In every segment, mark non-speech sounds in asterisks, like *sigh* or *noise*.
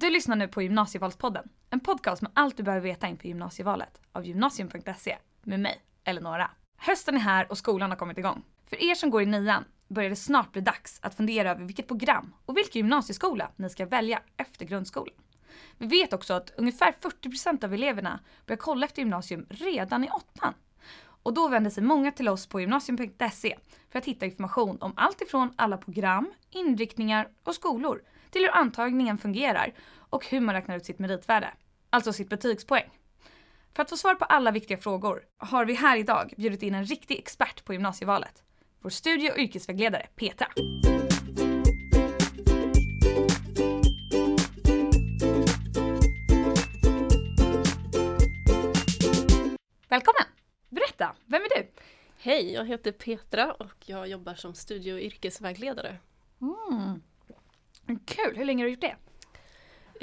Du lyssnar nu på Gymnasievalspodden, en podcast med allt du behöver veta inför gymnasievalet av gymnasium.se med mig, Eleonora. Hösten är här och skolan har kommit igång. För er som går i nian börjar det snart bli dags att fundera över vilket program och vilken gymnasieskola ni ska välja efter grundskolan. Vi vet också att ungefär 40% av eleverna börjar kolla efter gymnasium redan i åttan. Och då vänder sig många till oss på gymnasium.se för att hitta information om allt ifrån alla program, inriktningar och skolor till hur antagningen fungerar och hur man räknar ut sitt meritvärde, alltså sitt betygspoäng. För att få svar på alla viktiga frågor har vi här idag bjudit in en riktig expert på gymnasievalet. Vår studie och yrkesvägledare Petra. Välkommen! Berätta, vem är du? Hej, jag heter Petra och jag jobbar som studie och yrkesvägledare. Mm. Kul, hur länge har du gjort det?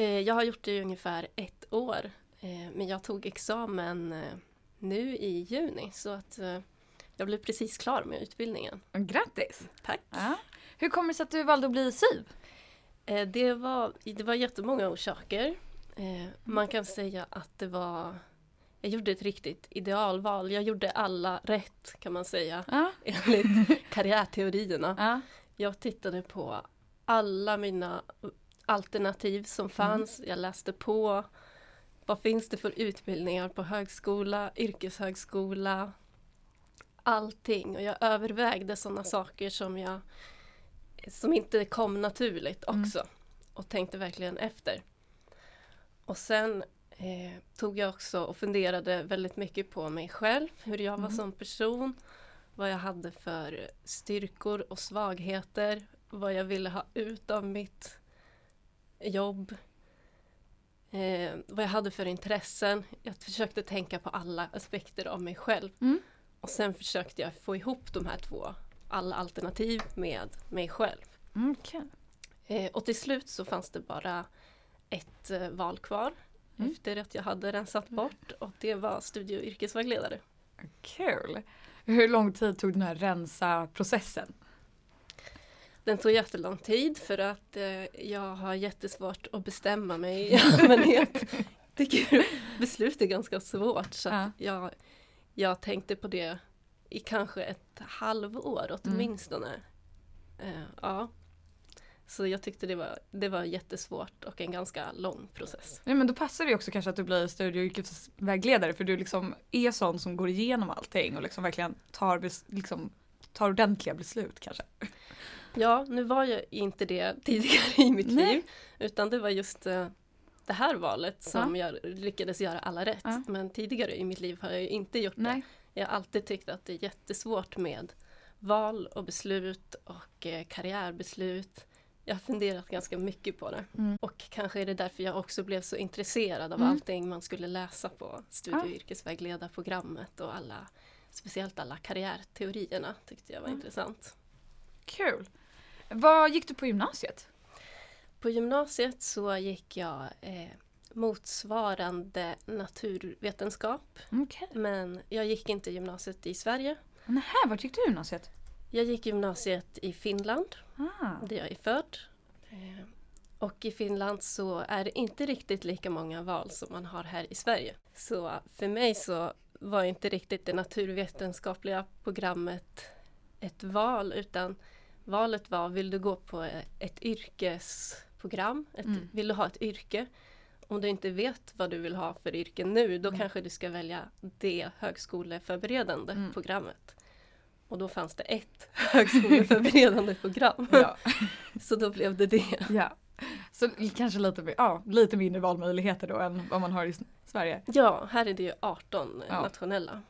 Eh, Jag har gjort det i ungefär ett år. eh, Men jag tog examen eh, nu i juni så att jag blev precis klar med utbildningen. Grattis! Tack! Ja. Hur kommer det sig att du valde att bli SYV? Det var, det var jättemånga orsaker. Man kan säga att det var jag gjorde ett riktigt idealval. Jag gjorde alla rätt kan man säga Ja. enligt karriärteorierna. ja. Jag tittade på alla mina alternativ som fanns. Jag läste på. Vad finns det för utbildningar på högskola, yrkeshögskola? Allting. Och jag övervägde sådana saker som jag som inte kom naturligt också. Och tänkte verkligen efter. Och sen eh, tog jag också och funderade väldigt mycket på mig själv. Hur jag var Mm. som person. Vad jag hade för styrkor och svagheter. Vad jag ville ha ut av mitt jobb. Eh, vad jag hade för intressen. Jag försökte tänka på alla aspekter av mig själv. Mm. Och sen försökte jag få ihop de här två, alla alternativ med mig själv. Okej. Eh, och till slut så fanns det bara ett eh, val kvar Mm. efter att jag hade rensat bort och det var studie och yrkesvägledare. Kul! Hur lång tid tog den här rensa-processen? Den tog jättelång tid för att eh, jag har jättesvårt att bestämma mig i *laughs* allmänhet. Tycker beslut är ganska svårt så att jag, jag tänkte på det i kanske ett halvår åtminstone. Eh, ja. Så jag tyckte det var, det var jättesvårt och en ganska lång process. Nej, men då passar det också kanske att du blir studie och yrkesvägledare för du liksom är sån som går igenom allting och liksom verkligen tar, liksom, tar ordentliga beslut kanske. Ja, nu var jag inte det tidigare i mitt Nej. liv. Utan det var just eh, det här valet som jag lyckades göra alla rätt. Ja. Men tidigare i mitt liv har jag inte gjort det. Nej. Jag har alltid tyckt att det är jättesvårt med val och beslut och eh, karriärbeslut. Jag har funderat ganska mycket på det. Mm. Och kanske är det därför jag också blev så intresserad av Mm. allting man skulle läsa på studie och Ja. yrkesvägledarprogrammet och alla, speciellt alla karriärteorierna tyckte jag var Mm. intressant. Kul! Vad gick du på gymnasiet? På gymnasiet så gick jag eh, motsvarande naturvetenskap. Okej. Men jag gick inte gymnasiet i Sverige. Nähä, vart gick du gymnasiet? Jag gick gymnasiet i Finland, Ah. där jag är född. Eh, och i Finland så är det inte riktigt lika många val som man har här i Sverige. Så för mig så var inte riktigt det naturvetenskapliga programmet ett val utan valet var, vill du gå på ett yrkesprogram? Ett, Mm. Vill du ha ett yrke? Om du inte vet vad du vill ha för yrke nu, då Mm. kanske du ska välja det högskoleförberedande Mm. programmet. Och då fanns det ett *laughs* högskoleförberedande *laughs* program. Ja. *laughs* Så då blev det det. ja. Så kanske lite, ja, lite mindre valmöjligheter då än vad man har i Sverige. Ja, här är det ju 18 Ja. nationella.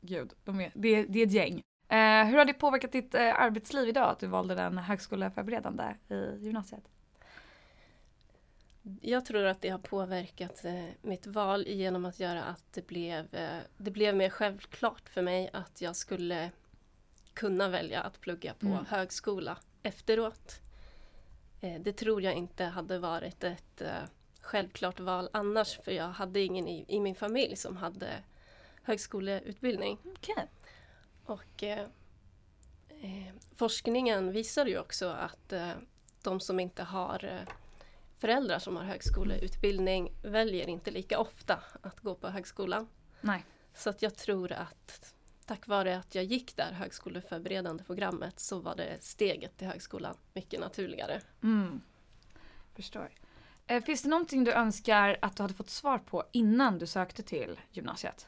Gud, de är, det, det är ett gäng. Eh, hur har det påverkat ditt eh, arbetsliv idag att du valde den högskoleförberedande i gymnasiet? Jag tror att det har påverkat eh, mitt val genom att göra att det blev, eh, det blev mer självklart för mig att jag skulle kunna välja att plugga på Mm. högskola efteråt. Eh, det tror jag inte hade varit ett självklart val annars för jag hade ingen i, i min familj som hade högskoleutbildning. Okej. Och eh, eh, forskningen visar ju också att eh, de som inte har eh, föräldrar som har högskoleutbildning väljer inte lika ofta att gå på högskolan. Nej. Så att jag tror att tack vare att jag gick där högskoleförberedande programmet så var det steget till högskolan mycket naturligare. Mm. Förstår. Eh, finns det någonting du önskar att du hade fått svar på innan du sökte till gymnasiet?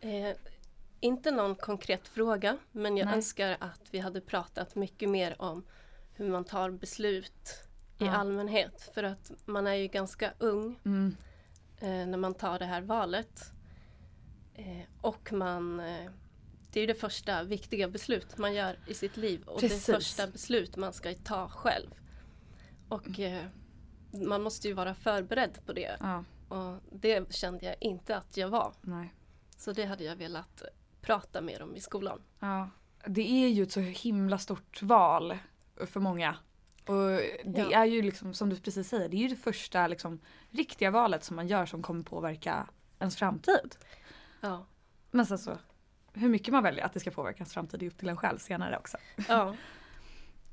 Eh, inte någon konkret fråga men jag Nej. önskar att vi hade pratat mycket mer om hur man tar beslut i Ja. allmänhet. För att man är ju ganska ung Mm. eh, när man tar det här valet. Eh, och man eh, det är ju det första viktiga beslut man gör i sitt liv och Precis. det första beslut man ska ta själv. Och eh, man måste ju vara förberedd på det Ja, och det kände jag inte att jag var. nej. Så det hade jag velat prata mer om i skolan. Ja. Det är ju ett så himla stort val för många. Och det Ja. är ju liksom som du precis säger, det är ju det första liksom, riktiga valet som man gör som kommer påverka ens framtid. Ja. Men sen så, hur mycket man väljer att det ska påverka ens framtid är upp till en själv senare också. ja. *laughs*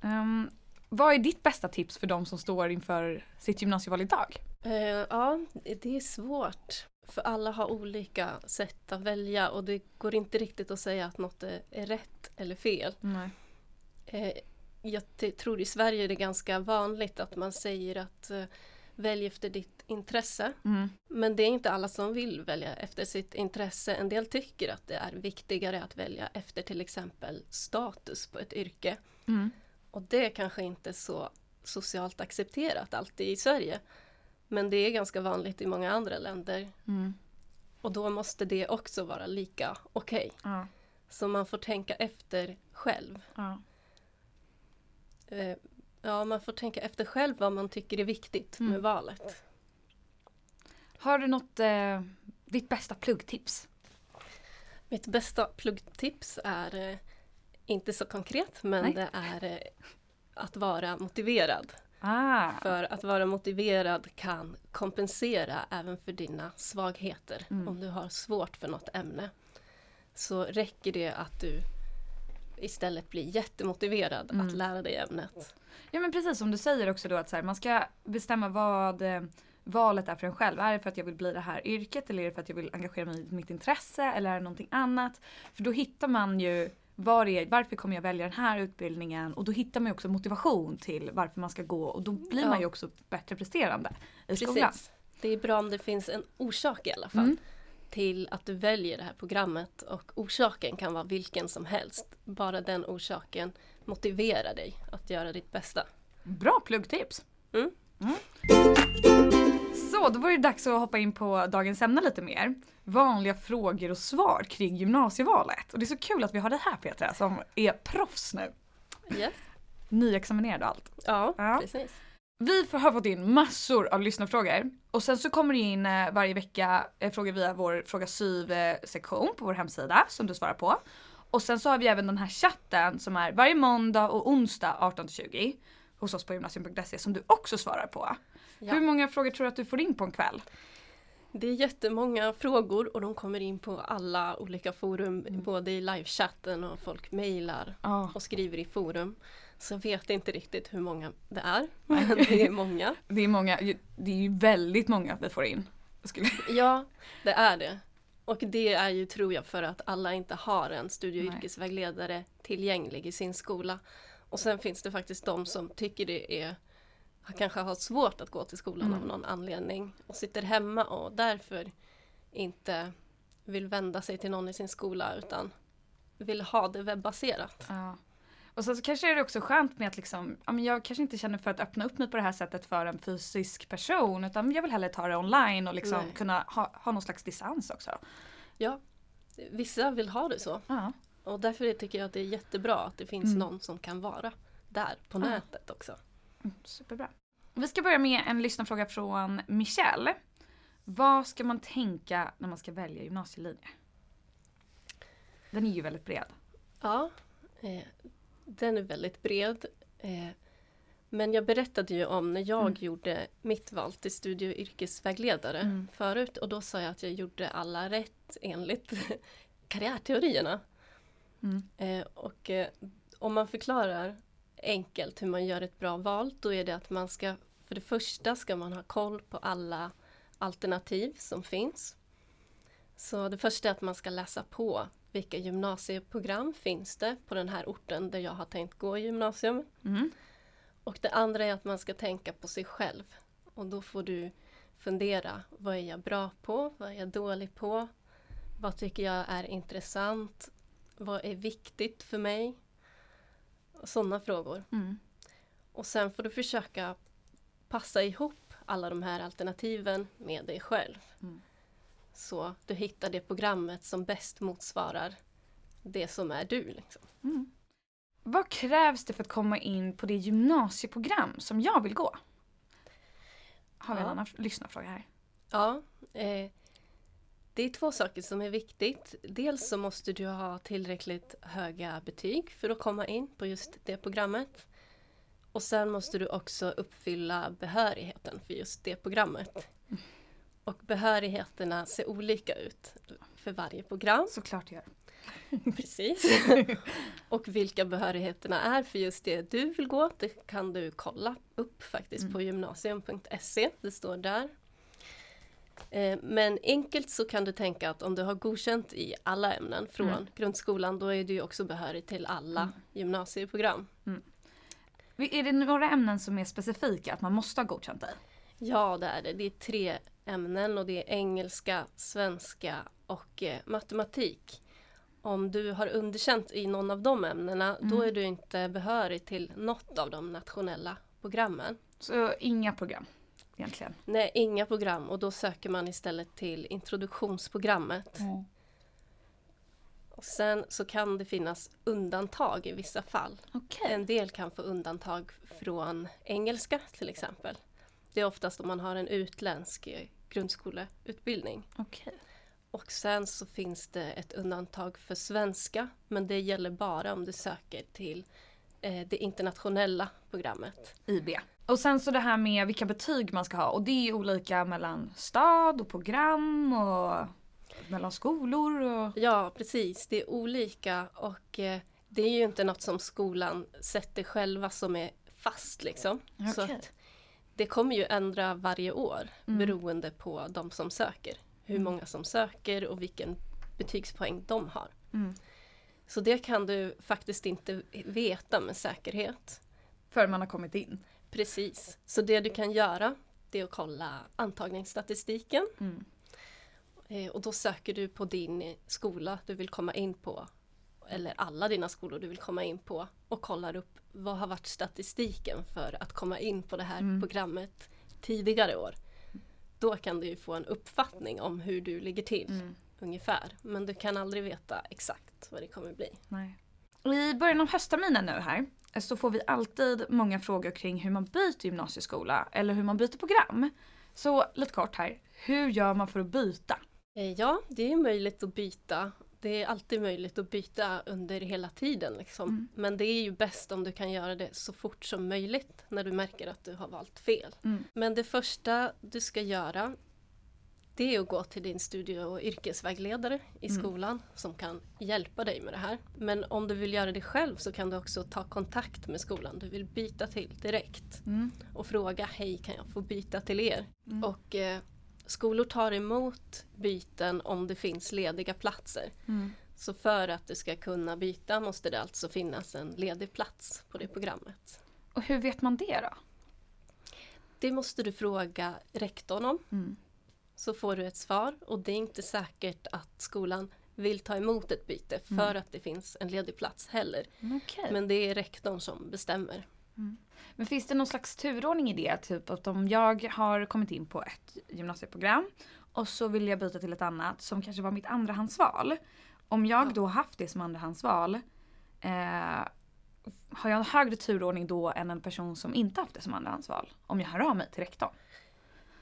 Ehm, vad är ditt bästa tips för de som står inför sitt gymnasieval idag? Eh, ja, det är svårt. För alla har olika sätt att välja och det går inte riktigt att säga att något är, är rätt eller fel. Nej. Eh, jag tror i Sverige är det ganska vanligt att man säger att eh, välj efter ditt intresse. Mm. Men det är inte alla som vill välja efter sitt intresse. En del tycker att det är viktigare att välja efter till exempel status på ett yrke. Mm. Och det är kanske inte så socialt accepterat alltid i Sverige. Men det är ganska vanligt i många andra länder. Mm. Och då måste det också vara lika okej. Ja. Så man får tänka efter själv. Ja. Eh, Ja, man får tänka efter själv vad man tycker är viktigt Mm. med valet. Har du något, eh, ditt bästa pluggtips? Mitt bästa pluggtips är eh, inte så konkret men Nej. det är eh, att vara motiverad. Ah. För att vara motiverad kan kompensera även för dina svagheter. Mm. Om du har svårt för något ämne så räcker det att du istället blir jättemotiverad Mm. att lära dig ämnet. Ja men precis som du säger också då att så här, man ska bestämma vad eh, valet är för en själv. Är det för att jag vill bli det här yrket eller är det för att jag vill engagera mig i mitt intresse eller är det någonting annat? För då hittar man ju var är, varför kommer jag välja den här utbildningen? Och då hittar man ju också motivation till varför man ska gå och då blir Ja. man ju också bättre presterande i skolan. Precis. Det är bra om det finns en orsak i alla fall. Mm. till att du väljer det här programmet och orsaken kan vara vilken som helst. Bara den orsaken motiverar dig att göra ditt bästa. Bra pluggtips! Mm. Mm. Så, då var det dags att hoppa in på dagens ämne lite mer. Vanliga frågor och svar kring gymnasievalet. Och det är så kul att vi har dig här Petra som är proffs nu. Yes. Nyexaminerad och allt. Ja, Ja. precis. Vi har fått in massor av lyssnarfrågor och sen så kommer det in eh, varje vecka eh, frågor via vår Fråga Syv-sektion på vår hemsida som du svarar på. Och sen så har vi även den här chatten som är varje måndag och onsdag 18-20 hos oss på gymnasium.se som du också svarar på. Ja. Hur många frågor tror du att du får in på en kväll? Det är jättemånga frågor och de kommer in på alla olika forum, Mm. både i livechatten och folk mejlar Ja, och skriver i forum. Så jag vet inte riktigt hur många det är, *laughs* men det är många. det är många, det är ju väldigt många vi får in. *laughs* Ja, det är det. Och det är ju, tror jag, för att alla inte har en studie och yrkesvägledare tillgänglig i sin skola. Och sen finns det faktiskt de som tycker det är kanske har svårt att gå till skolan Mm. av någon anledning och sitter hemma och därför inte vill vända sig till någon i sin skola utan vill ha det webbaserat. Ja. Och sen så kanske är det också skönt med att liksom, ja, men jag kanske inte känner för att öppna upp mig på det här sättet för en fysisk person utan jag vill hellre ta det online och liksom Nej. kunna ha, ha någon slags distans också. Ja, vissa vill ha det så Ja. och därför tycker jag att det är jättebra att det finns Mm. någon som kan vara där på Ja. nätet också. Mm, Superbra. Vi ska börja med en lyssnarfråga från Michelle. Vad ska man tänka när man ska välja gymnasielinje? Den är ju väldigt bred. Ja, eh, den är väldigt bred. Eh, men jag berättade ju om när jag Mm. gjorde mitt val till studie och yrkesvägledare Mm. förut och då sa jag att jag gjorde alla rätt enligt *laughs* karriärteorierna. Mm. Eh, och eh, om man förklarar enkelt hur man gör ett bra val då är det att man ska För det första ska man ha koll på alla alternativ som finns. Så det första är att man ska läsa på vilka gymnasieprogram finns det på den här orten där jag har tänkt gå gymnasium. Mm. Och det andra är att man ska tänka på sig själv. Och då får du fundera, vad är jag bra på? Vad är jag dålig på? Vad tycker jag är intressant? Vad är viktigt för mig? Sådana frågor. Mm. Och sen får du försöka passa ihop alla de här alternativen med dig själv. Mm. Så du hittar det programmet som bäst motsvarar det som är du. Liksom. Mm. Vad krävs det för att komma in på det gymnasieprogram som jag vill gå? Har vi en Ja. annan lyssnarfråga här? Ja, eh, det är två saker som är viktigt. Dels så måste du ha tillräckligt höga betyg för att komma in på just det programmet. Och sen måste du också uppfylla behörigheten för just det programmet. Och behörigheterna ser olika ut för varje program. Såklart jag gör. *laughs* *laughs* Precis. och vilka behörigheterna är för just det du vill gå, det kan du kolla upp faktiskt Mm. på gymnasium.se. Det står där. Eh, Men enkelt så kan du tänka att om du har godkänt i alla ämnen från Mm. grundskolan då är du också behörig till alla Mm. gymnasieprogram. Är det några ämnen som är specifika att man måste ha godkänt i? Ja, det är det. Det är tre ämnen och det är engelska, svenska och eh, matematik. Om du har underkänt i någon av de ämnena då Mm. är du inte behörig till något av de nationella programmen. Så inga program egentligen. Nej, inga program och då söker man istället till introduktionsprogrammet. Och sen så kan det finnas undantag i vissa fall. Okej. En del kan få undantag från engelska till exempel. Det är oftast om man har en utländsk eh, grundskoleutbildning. Okej. Och sen så finns det ett undantag för svenska men det gäller bara om du söker till eh, det internationella programmet. IB. Och sen så det här med vilka betyg man ska ha och det är olika mellan stad och program och mellan skolor och... Ja precis, det är olika och eh, det är ju inte något som skolan sätter själva som är fast liksom. Så Okej. att det kommer ju ändra varje år Mm. beroende på de som söker. Hur Mm. många som söker och vilken betygspoäng de har. Mm. Så det kan du faktiskt inte veta med säkerhet. För man har kommit in. Precis. Så det du kan göra det är att kolla antagningsstatistiken. Mm. Eh, och då söker du på din skola du vill komma in på. Eller alla dina skolor du vill komma in på. Och kollar upp vad har varit statistiken för att komma in på det här Mm. programmet tidigare år. Då kan du få en uppfattning om hur du ligger till Mm. ungefär. Men du kan aldrig veta exakt vad det kommer bli. Nej. I början av höstterminen nu här så får vi alltid många frågor kring hur man byter gymnasieskola eller hur man byter program. Så lite kort här, hur gör man för att byta? Eh, Ja, det är möjligt att byta. Det är alltid möjligt att byta under hela tiden. Liksom. Mm. Men det är ju bäst om du kan göra det så fort som möjligt när du märker att du har valt fel. Mm. Men det första du ska göra det är att gå till din studie och yrkesvägledare i Mm. skolan som kan hjälpa dig med det här. Men om du vill göra det själv så kan du också ta kontakt med skolan du vill byta till direkt Mm. och fråga hej kan jag få byta till er? Mm. Och eh, skolor tar emot byten om det finns lediga platser. Mm. Så för att du ska kunna byta måste det alltså finnas en ledig plats på det programmet. Och hur vet man det då? Det måste du fråga rektorn om Mm. Så får du ett svar och det är inte säkert att skolan vill ta emot ett byte för Mm. att det finns en ledig plats heller. Okej. Men det är rektorn som bestämmer. Men finns det någon slags turordning i det? Typ att om jag har kommit in på ett gymnasieprogram och så vill jag byta till ett annat som kanske var mitt andrahandsval. Om jag Ja. då haft det som andrahandsval eh, har jag en högre turordning då än en person som inte haft det som andrahandsval? Om jag hör av mig till rektorn.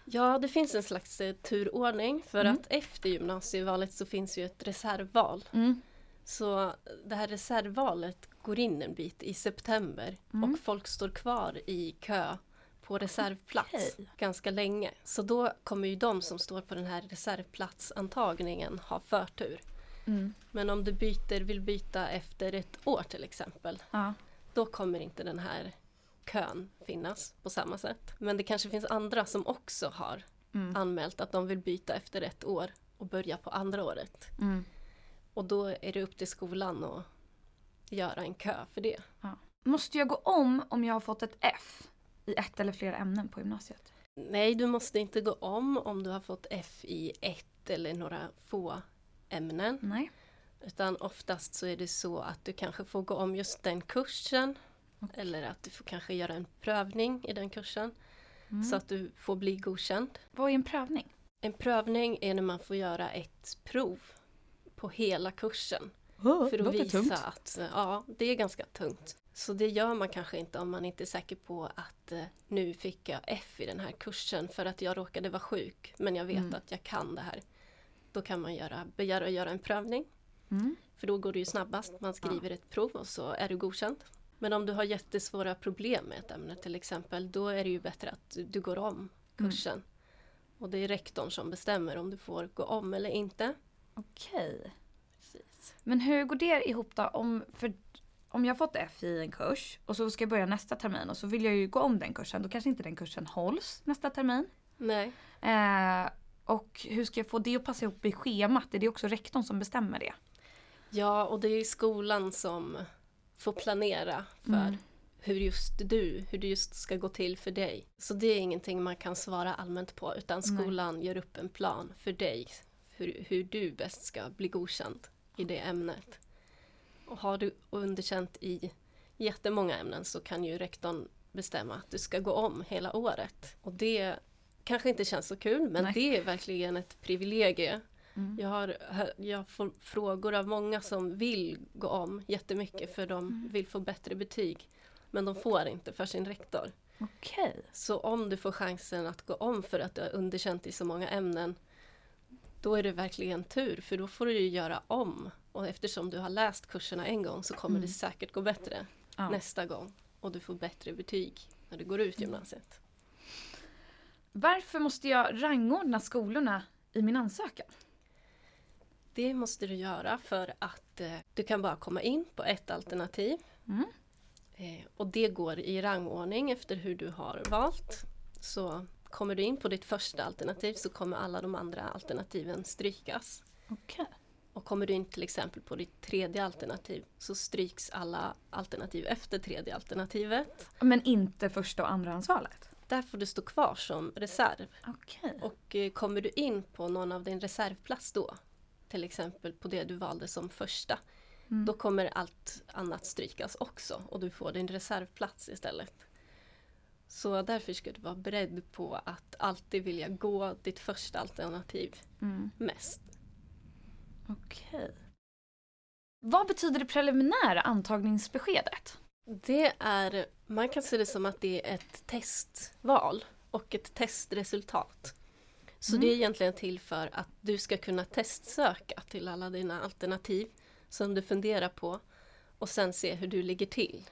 Ja, det finns en slags eh, turordning för Mm. att efter gymnasievalet så finns ju ett reservval. Mm. Så det här reservvalet går in en bit i september Mm. och folk står kvar i kö på reservplats Okej. ganska länge. Så då kommer ju de som står på den här reservplatsantagningen ha förtur. Mm. Men om du byter, vill byta efter ett år till exempel, Ja. då kommer inte den här kön finnas på samma sätt. Men det kanske finns andra som också har Mm. anmält att de vill byta efter ett år och börja på andra året. Mm. Och då är det upp till skolan att göra en kö för det. Måste jag gå om om jag har fått ett F i ett eller flera ämnen på gymnasiet? Nej, du måste inte gå om om du har fått F i ett eller några få ämnen. Nej. Utan oftast så är det så att du kanske får gå om just den kursen. Okej. Eller att du får kanske göra en prövning i den kursen. Mm. Så att du får bli godkänd. Vad är en prövning? En prövning är när man får göra ett prov på hela kursen. Oh, För att visa att ja, det är ganska tungt. Så det gör man kanske inte om man inte är säker på att eh, nu fick jag F i den här kursen för att jag råkade vara sjuk men jag vet Mm. att jag kan det här. Då kan man göra, begära att göra en prövning. Mm. För då går det ju snabbast. Man skriver ett prov och så är du godkänd. Men om du har jättesvåra problem med ett ämne till exempel, då är det ju bättre att du, går om kursen. Och det är rektorn som bestämmer om du får gå om eller inte. Okej. Precis. Men hur går det ihop då? Om, för, om jag fått F i en kurs och så ska jag börja nästa termin och så vill jag ju gå om den kursen. Då kanske inte den kursen hålls nästa termin. Nej, Eh, och hur ska jag få det att passa ihop i schemat? Är det också rektorn som bestämmer det? Ja, och det är skolan som får planera för Mm. hur just du, hur det just ska gå till för dig. Så det är ingenting man kan svara allmänt på utan Nej. skolan gör upp en plan för dig. Hur, hur du bäst ska bli godkänd i det ämnet. Och har du underkänt i jättemånga ämnen så kan ju rektorn bestämma att du ska gå om hela året. Och det kanske inte känns så kul men Nej. det är verkligen ett privilegie Mm. jag, har, jag får frågor av många som vill gå om jättemycket för de vill få bättre betyg. Men de får inte för sin rektor. Okej. Så om du får chansen att gå om för att du har underkänt i så många ämnen då är det verkligen tur för då får du ju göra om. Och eftersom du har läst kurserna en gång så kommer Mm. det säkert gå bättre Ja. nästa gång. Och du får bättre betyg när du går ut gymnasiet. Varför måste jag rangordna skolorna i min ansökan? Det måste du göra för att eh, du kan bara komma in på ett alternativ. Mm. Eh, och det går i rangordning efter hur du har valt. Så kommer du in på ditt första alternativ så kommer alla de andra alternativen strykas. Okej. Och kommer du in till exempel på ditt tredje alternativ så stryks alla alternativ efter tredje alternativet. Men inte första och andrahandsvalet? Där får du stå kvar som reserv. Okej. Och eh, kommer du in på någon av din reservplats då, till exempel på det du valde som första, Mm. då kommer allt annat strykas också och du får din reservplats istället. Så därför ska du vara beredd på att alltid vilja gå ditt första alternativ Mm. mest. Okej. Vad betyder det preliminära antagningsbeskedet? Det är, man kan se det som att det är ett testval och ett testresultat. Så Mm. det är egentligen till för att du ska kunna testsöka till alla dina alternativ som du funderar på och sen se hur du ligger till.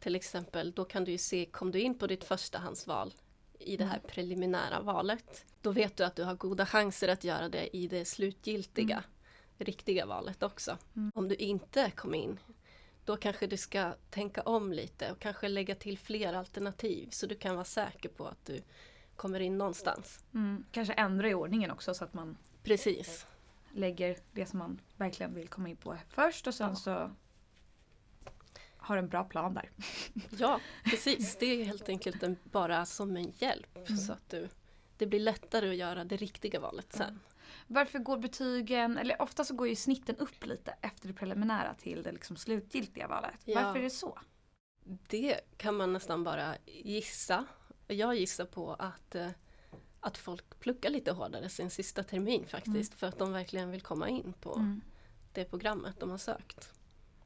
Till exempel, då kan du ju se, kom du in på ditt förstahandsval i det här Mm. preliminära valet, då vet du att du har goda chanser att göra det i det slutgiltiga, Mm. riktiga valet också. Mm. Om du inte kom in, då kanske du ska tänka om lite och kanske lägga till fler alternativ så du kan vara säker på att du kommer in någonstans. Mm. Kanske ändra i ordningen också så att man Precis. lägger det som man verkligen vill komma in på först och sen Ja. så har en bra plan där. Ja, precis. Det är helt enkelt en, bara som en hjälp Mm. så att du, det blir lättare att göra det riktiga valet sen. Varför går betygen, eller ofta så går ju snitten upp lite efter det preliminära till det liksom slutgiltiga valet. Ja. Varför är det så? Det kan man nästan bara gissa. Jag gissar på att, eh, att folk pluckar lite hårdare sin sista termin faktiskt för att de verkligen vill komma in på Mm. det programmet de har sökt.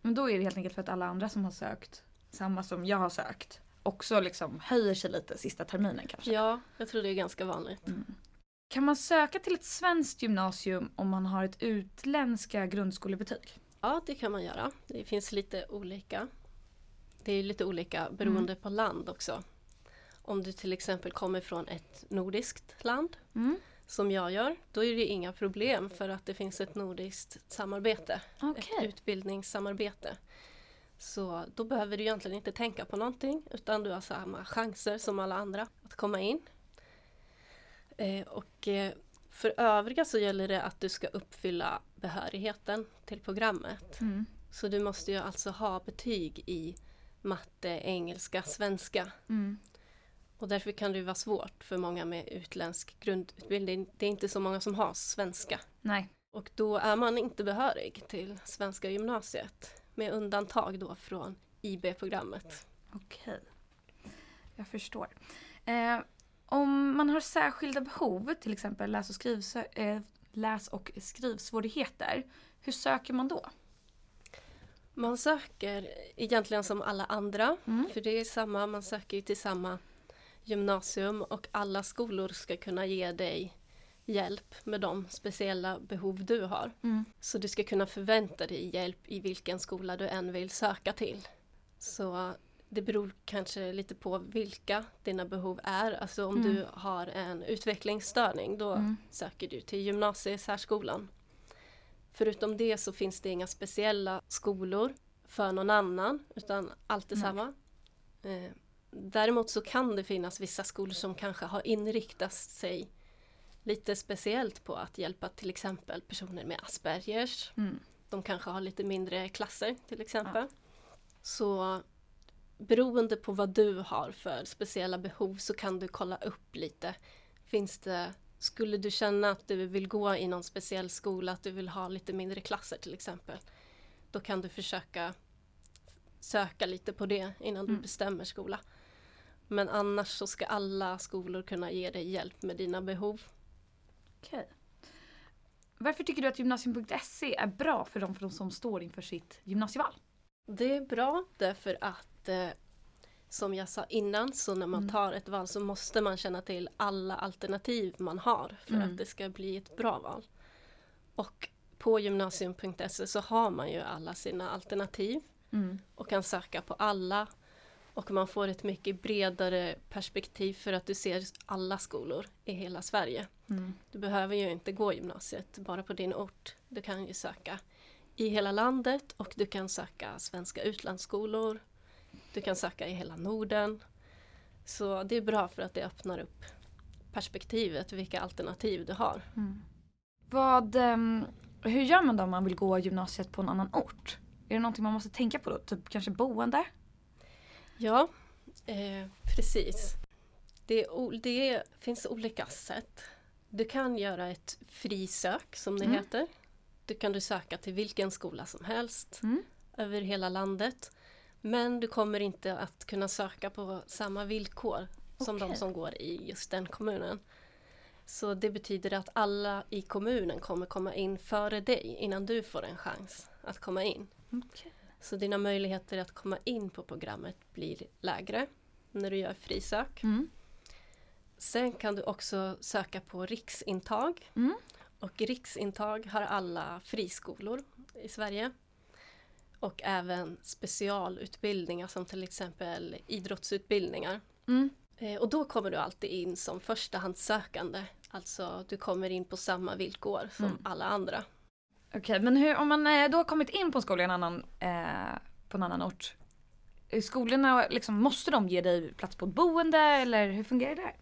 Men då är det helt enkelt för att alla andra som har sökt samma som jag har sökt också liksom höjer sig lite sista terminen kanske. Ja, jag tror det är ganska vanligt. Mm. Kan man söka till ett svenskt gymnasium om man har ett utländska grundskolebetyg? Ja, det kan man göra. Det finns lite olika. Det är lite olika beroende på land också. Om du till exempel kommer från ett nordiskt land, Mm. som jag gör, då är det inga problem för att det finns ett nordiskt samarbete. Ett Okej. utbildningssamarbete. Så då behöver du egentligen inte tänka på någonting utan du har samma chanser som alla andra att komma in. Eh, och eh, för övriga så gäller det att du ska uppfylla behörigheten till programmet. Mm. Så du måste ju alltså ha betyg i matte, engelska, svenska. Mm. Och därför kan det vara svårt för många med utländsk grundutbildning. Det är inte så många som har svenska. Nej. Och då är man inte behörig till svenska gymnasiet. Med undantag då från IB-programmet. Okej. Jag förstår. Eh, om man har särskilda behov, till exempel läs och, skrivsö- eh, läs och skrivsvårigheter, hur söker man då? Man söker egentligen som alla andra. Mm. För det är samma, man söker ju till samma gymnasium och alla skolor ska kunna ge dig hjälp med de speciella behov du har. Mm. Så du ska kunna förvänta dig hjälp i vilken skola du än vill söka till. Så det beror kanske lite på vilka dina behov är. Alltså om Mm. du har en utvecklingsstörning då Mm. söker du till gymnasiesärskolan. Förutom det så finns det inga speciella skolor för någon annan utan allt är samma. Däremot så kan det finnas vissa skolor som kanske har inriktat sig lite speciellt på att hjälpa till exempel personer med Aspergers. Mm. De kanske har lite mindre klasser till exempel. Så beroende på vad du har för speciella behov så kan du kolla upp lite. Finns det, skulle du känna att du vill gå i någon speciell skola, att du vill ha lite mindre klasser till exempel. Då kan du försöka söka lite på det innan du Mm. bestämmer skola. Men annars så ska alla skolor kunna ge dig hjälp med dina behov. Okej. Varför tycker du att gymnasium.se är bra för de, för de som står inför sitt gymnasieval? Det är bra därför att eh, som jag sa innan så när man Mm. tar ett val så måste man känna till alla alternativ man har för Mm. att det ska bli ett bra val. Och på gymnasium.se så har man ju alla sina alternativ Mm. och kan söka på alla. Och man får ett mycket bredare perspektiv för att du ser alla skolor i hela Sverige. Mm. Du behöver ju inte gå gymnasiet bara på din ort. Du kan ju söka i hela landet och du kan söka svenska utlandsskolor. Du kan söka i hela Norden. Så det är bra för att det öppnar upp perspektivet, vilka alternativ du har. Mm. Vad, ehm, hur gör man då om man vill gå gymnasiet på en annan ort? Är det någonting man måste tänka på då? Typ kanske boende? Ja, eh, precis. Det, det finns olika sätt. Du kan göra ett frisök som det Mm. heter. Du kan du söka till vilken skola som helst Mm. över hela landet. Men du kommer inte att kunna söka på samma villkor som de Okej. som går i just den kommunen. Så det betyder att alla i kommunen kommer komma in före dig innan du får en chans att komma in. Okej. Så dina möjligheter att komma in på programmet blir lägre när du gör frisök. Mm. Sen kan du också söka på riksintag. Mm. Och riksintag har alla friskolor i Sverige. Och även specialutbildningar som till exempel idrottsutbildningar. Mm. Eh, Och då kommer du alltid in som förstahandssökande. Alltså du kommer in på samma villkor som Mm. alla andra. Okej, men hur, om man eh, då har kommit in på en skola i en annan, eh, på en annan ort. Skolorna, liksom, måste de ge dig plats på ett boende eller hur fungerar det?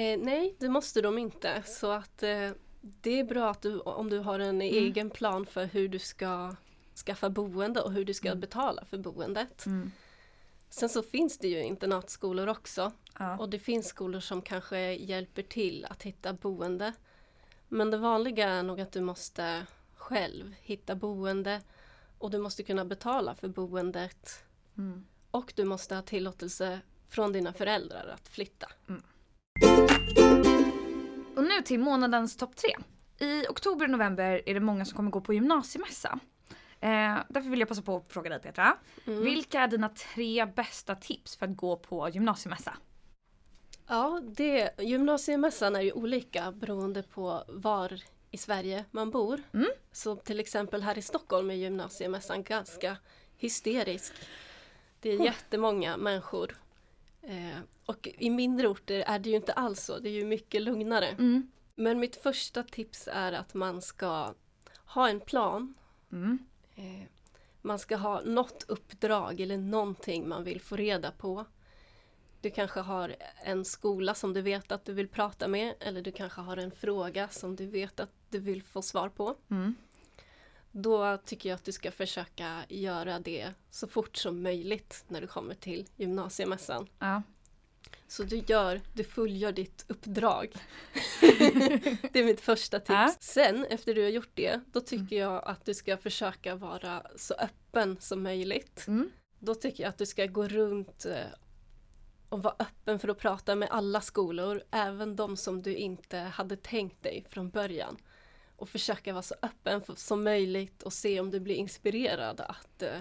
Eh, nej, det måste de inte. Så att eh, det är bra att du, om du har en egen plan för hur du ska skaffa boende och hur du ska Mm. betala för boendet. Mm. Sen så finns det ju internatskolor också. Ja. Och det finns skolor som kanske hjälper till att hitta boende. Men det vanliga är nog att du måste själv hitta boende och du måste kunna betala för boendet Mm. och du måste ha tillåtelse från dina föräldrar att flytta. Och nu till månadens topp tre. I oktober och november är det många som kommer gå på gymnasiemässa. Eh, därför vill jag passa på att fråga dig Petra. Mm. Vilka är dina tre bästa tips för att gå på gymnasiemässa? Ja, det, gymnasiemässan är ju olika beroende på var i Sverige man bor. Mm. Så till exempel här i Stockholm är gymnasiemässan ganska hysterisk. Det är Oh. jättemånga människor. Eh, och i mindre orter är det ju inte alls så, det är ju mycket lugnare. Mm. Men mitt första tips är att man ska ha en plan. Mm. Eh, Man ska ha något uppdrag eller någonting man vill få reda på. Du kanske har en skola som du vet att du vill prata med eller du kanske har en fråga som du vet att du vill få svar på. Mm. Då tycker jag att du ska försöka göra det så fort som möjligt när du kommer till gymnasiemässan. Ja. Så du gör, du fullgör ditt uppdrag. *laughs* det är mitt första tips. Ja. Sen efter du har gjort det, då tycker jag att du ska försöka vara så öppen som möjligt. Mm. Då tycker jag att du ska gå runt eh, och vara öppen för att prata med alla skolor, även de som du inte hade tänkt dig från början. Och försöka vara så öppen som möjligt och se om du blir inspirerad att eh,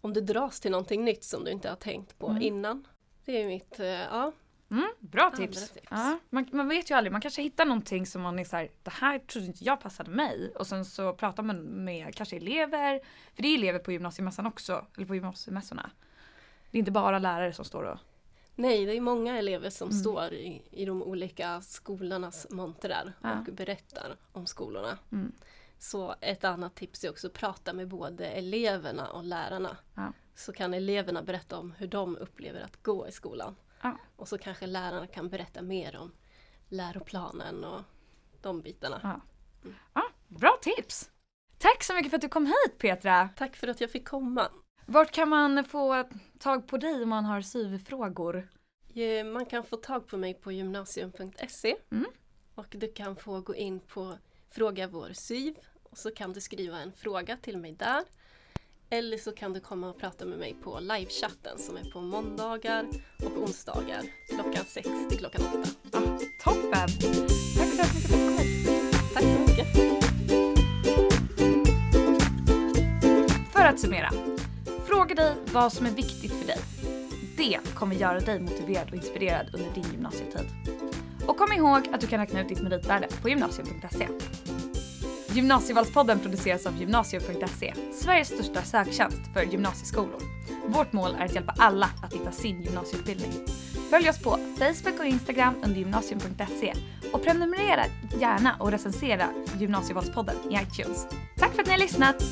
om du dras till någonting nytt som du inte har tänkt på Mm. innan. Det är mitt, eh, ja, Mm, bra tips. tips. Ja, man, man vet ju aldrig, man kanske hittar någonting som man är såhär, det här trodde inte jag passade mig. Och sen så pratar man med kanske elever, för det är elever på gymnasiemässan också, eller på gymnasiemässorna. Det är inte bara lärare som står och... Nej, det är många elever som Mm. står i, i de olika skolornas montrar Ja. och berättar om skolorna. Mm. Så ett annat tips är också att prata med både eleverna och lärarna. Ja. Så kan eleverna berätta om hur de upplever att gå i skolan. Ja. Och så kanske lärarna kan berätta mer om läroplanen och de bitarna. Ja. Ja, bra tips! Tack så mycket för att du kom hit Petra! Tack för att jag fick komma. Vart kan man få tag på dig om man har syvfrågor? Man kan få tag på mig på gymnasium.se Mm. och du kan få gå in på Fråga vår syv och så kan du skriva en fråga till mig där. Eller så kan du komma och prata med mig på livechatten som är på måndagar och onsdagar klockan sex till klockan åtta. Ja, toppen! Tack så mycket för att du kom! Tack så mycket! För att summera. Fråga dig vad som är viktigt för dig. Det kommer göra dig motiverad och inspirerad under din gymnasietid. Och kom ihåg att du kan räkna ut ditt meritvärde på gymnasium.se. Gymnasievalspodden produceras av gymnasium.se, Sveriges största söktjänst för gymnasieskolor. Vårt mål är att hjälpa alla att hitta sin gymnasieutbildning. Följ oss på Facebook och Instagram under gymnasium.se och prenumerera gärna och recensera Gymnasievalspodden i iTunes. Tack för att ni har lyssnat!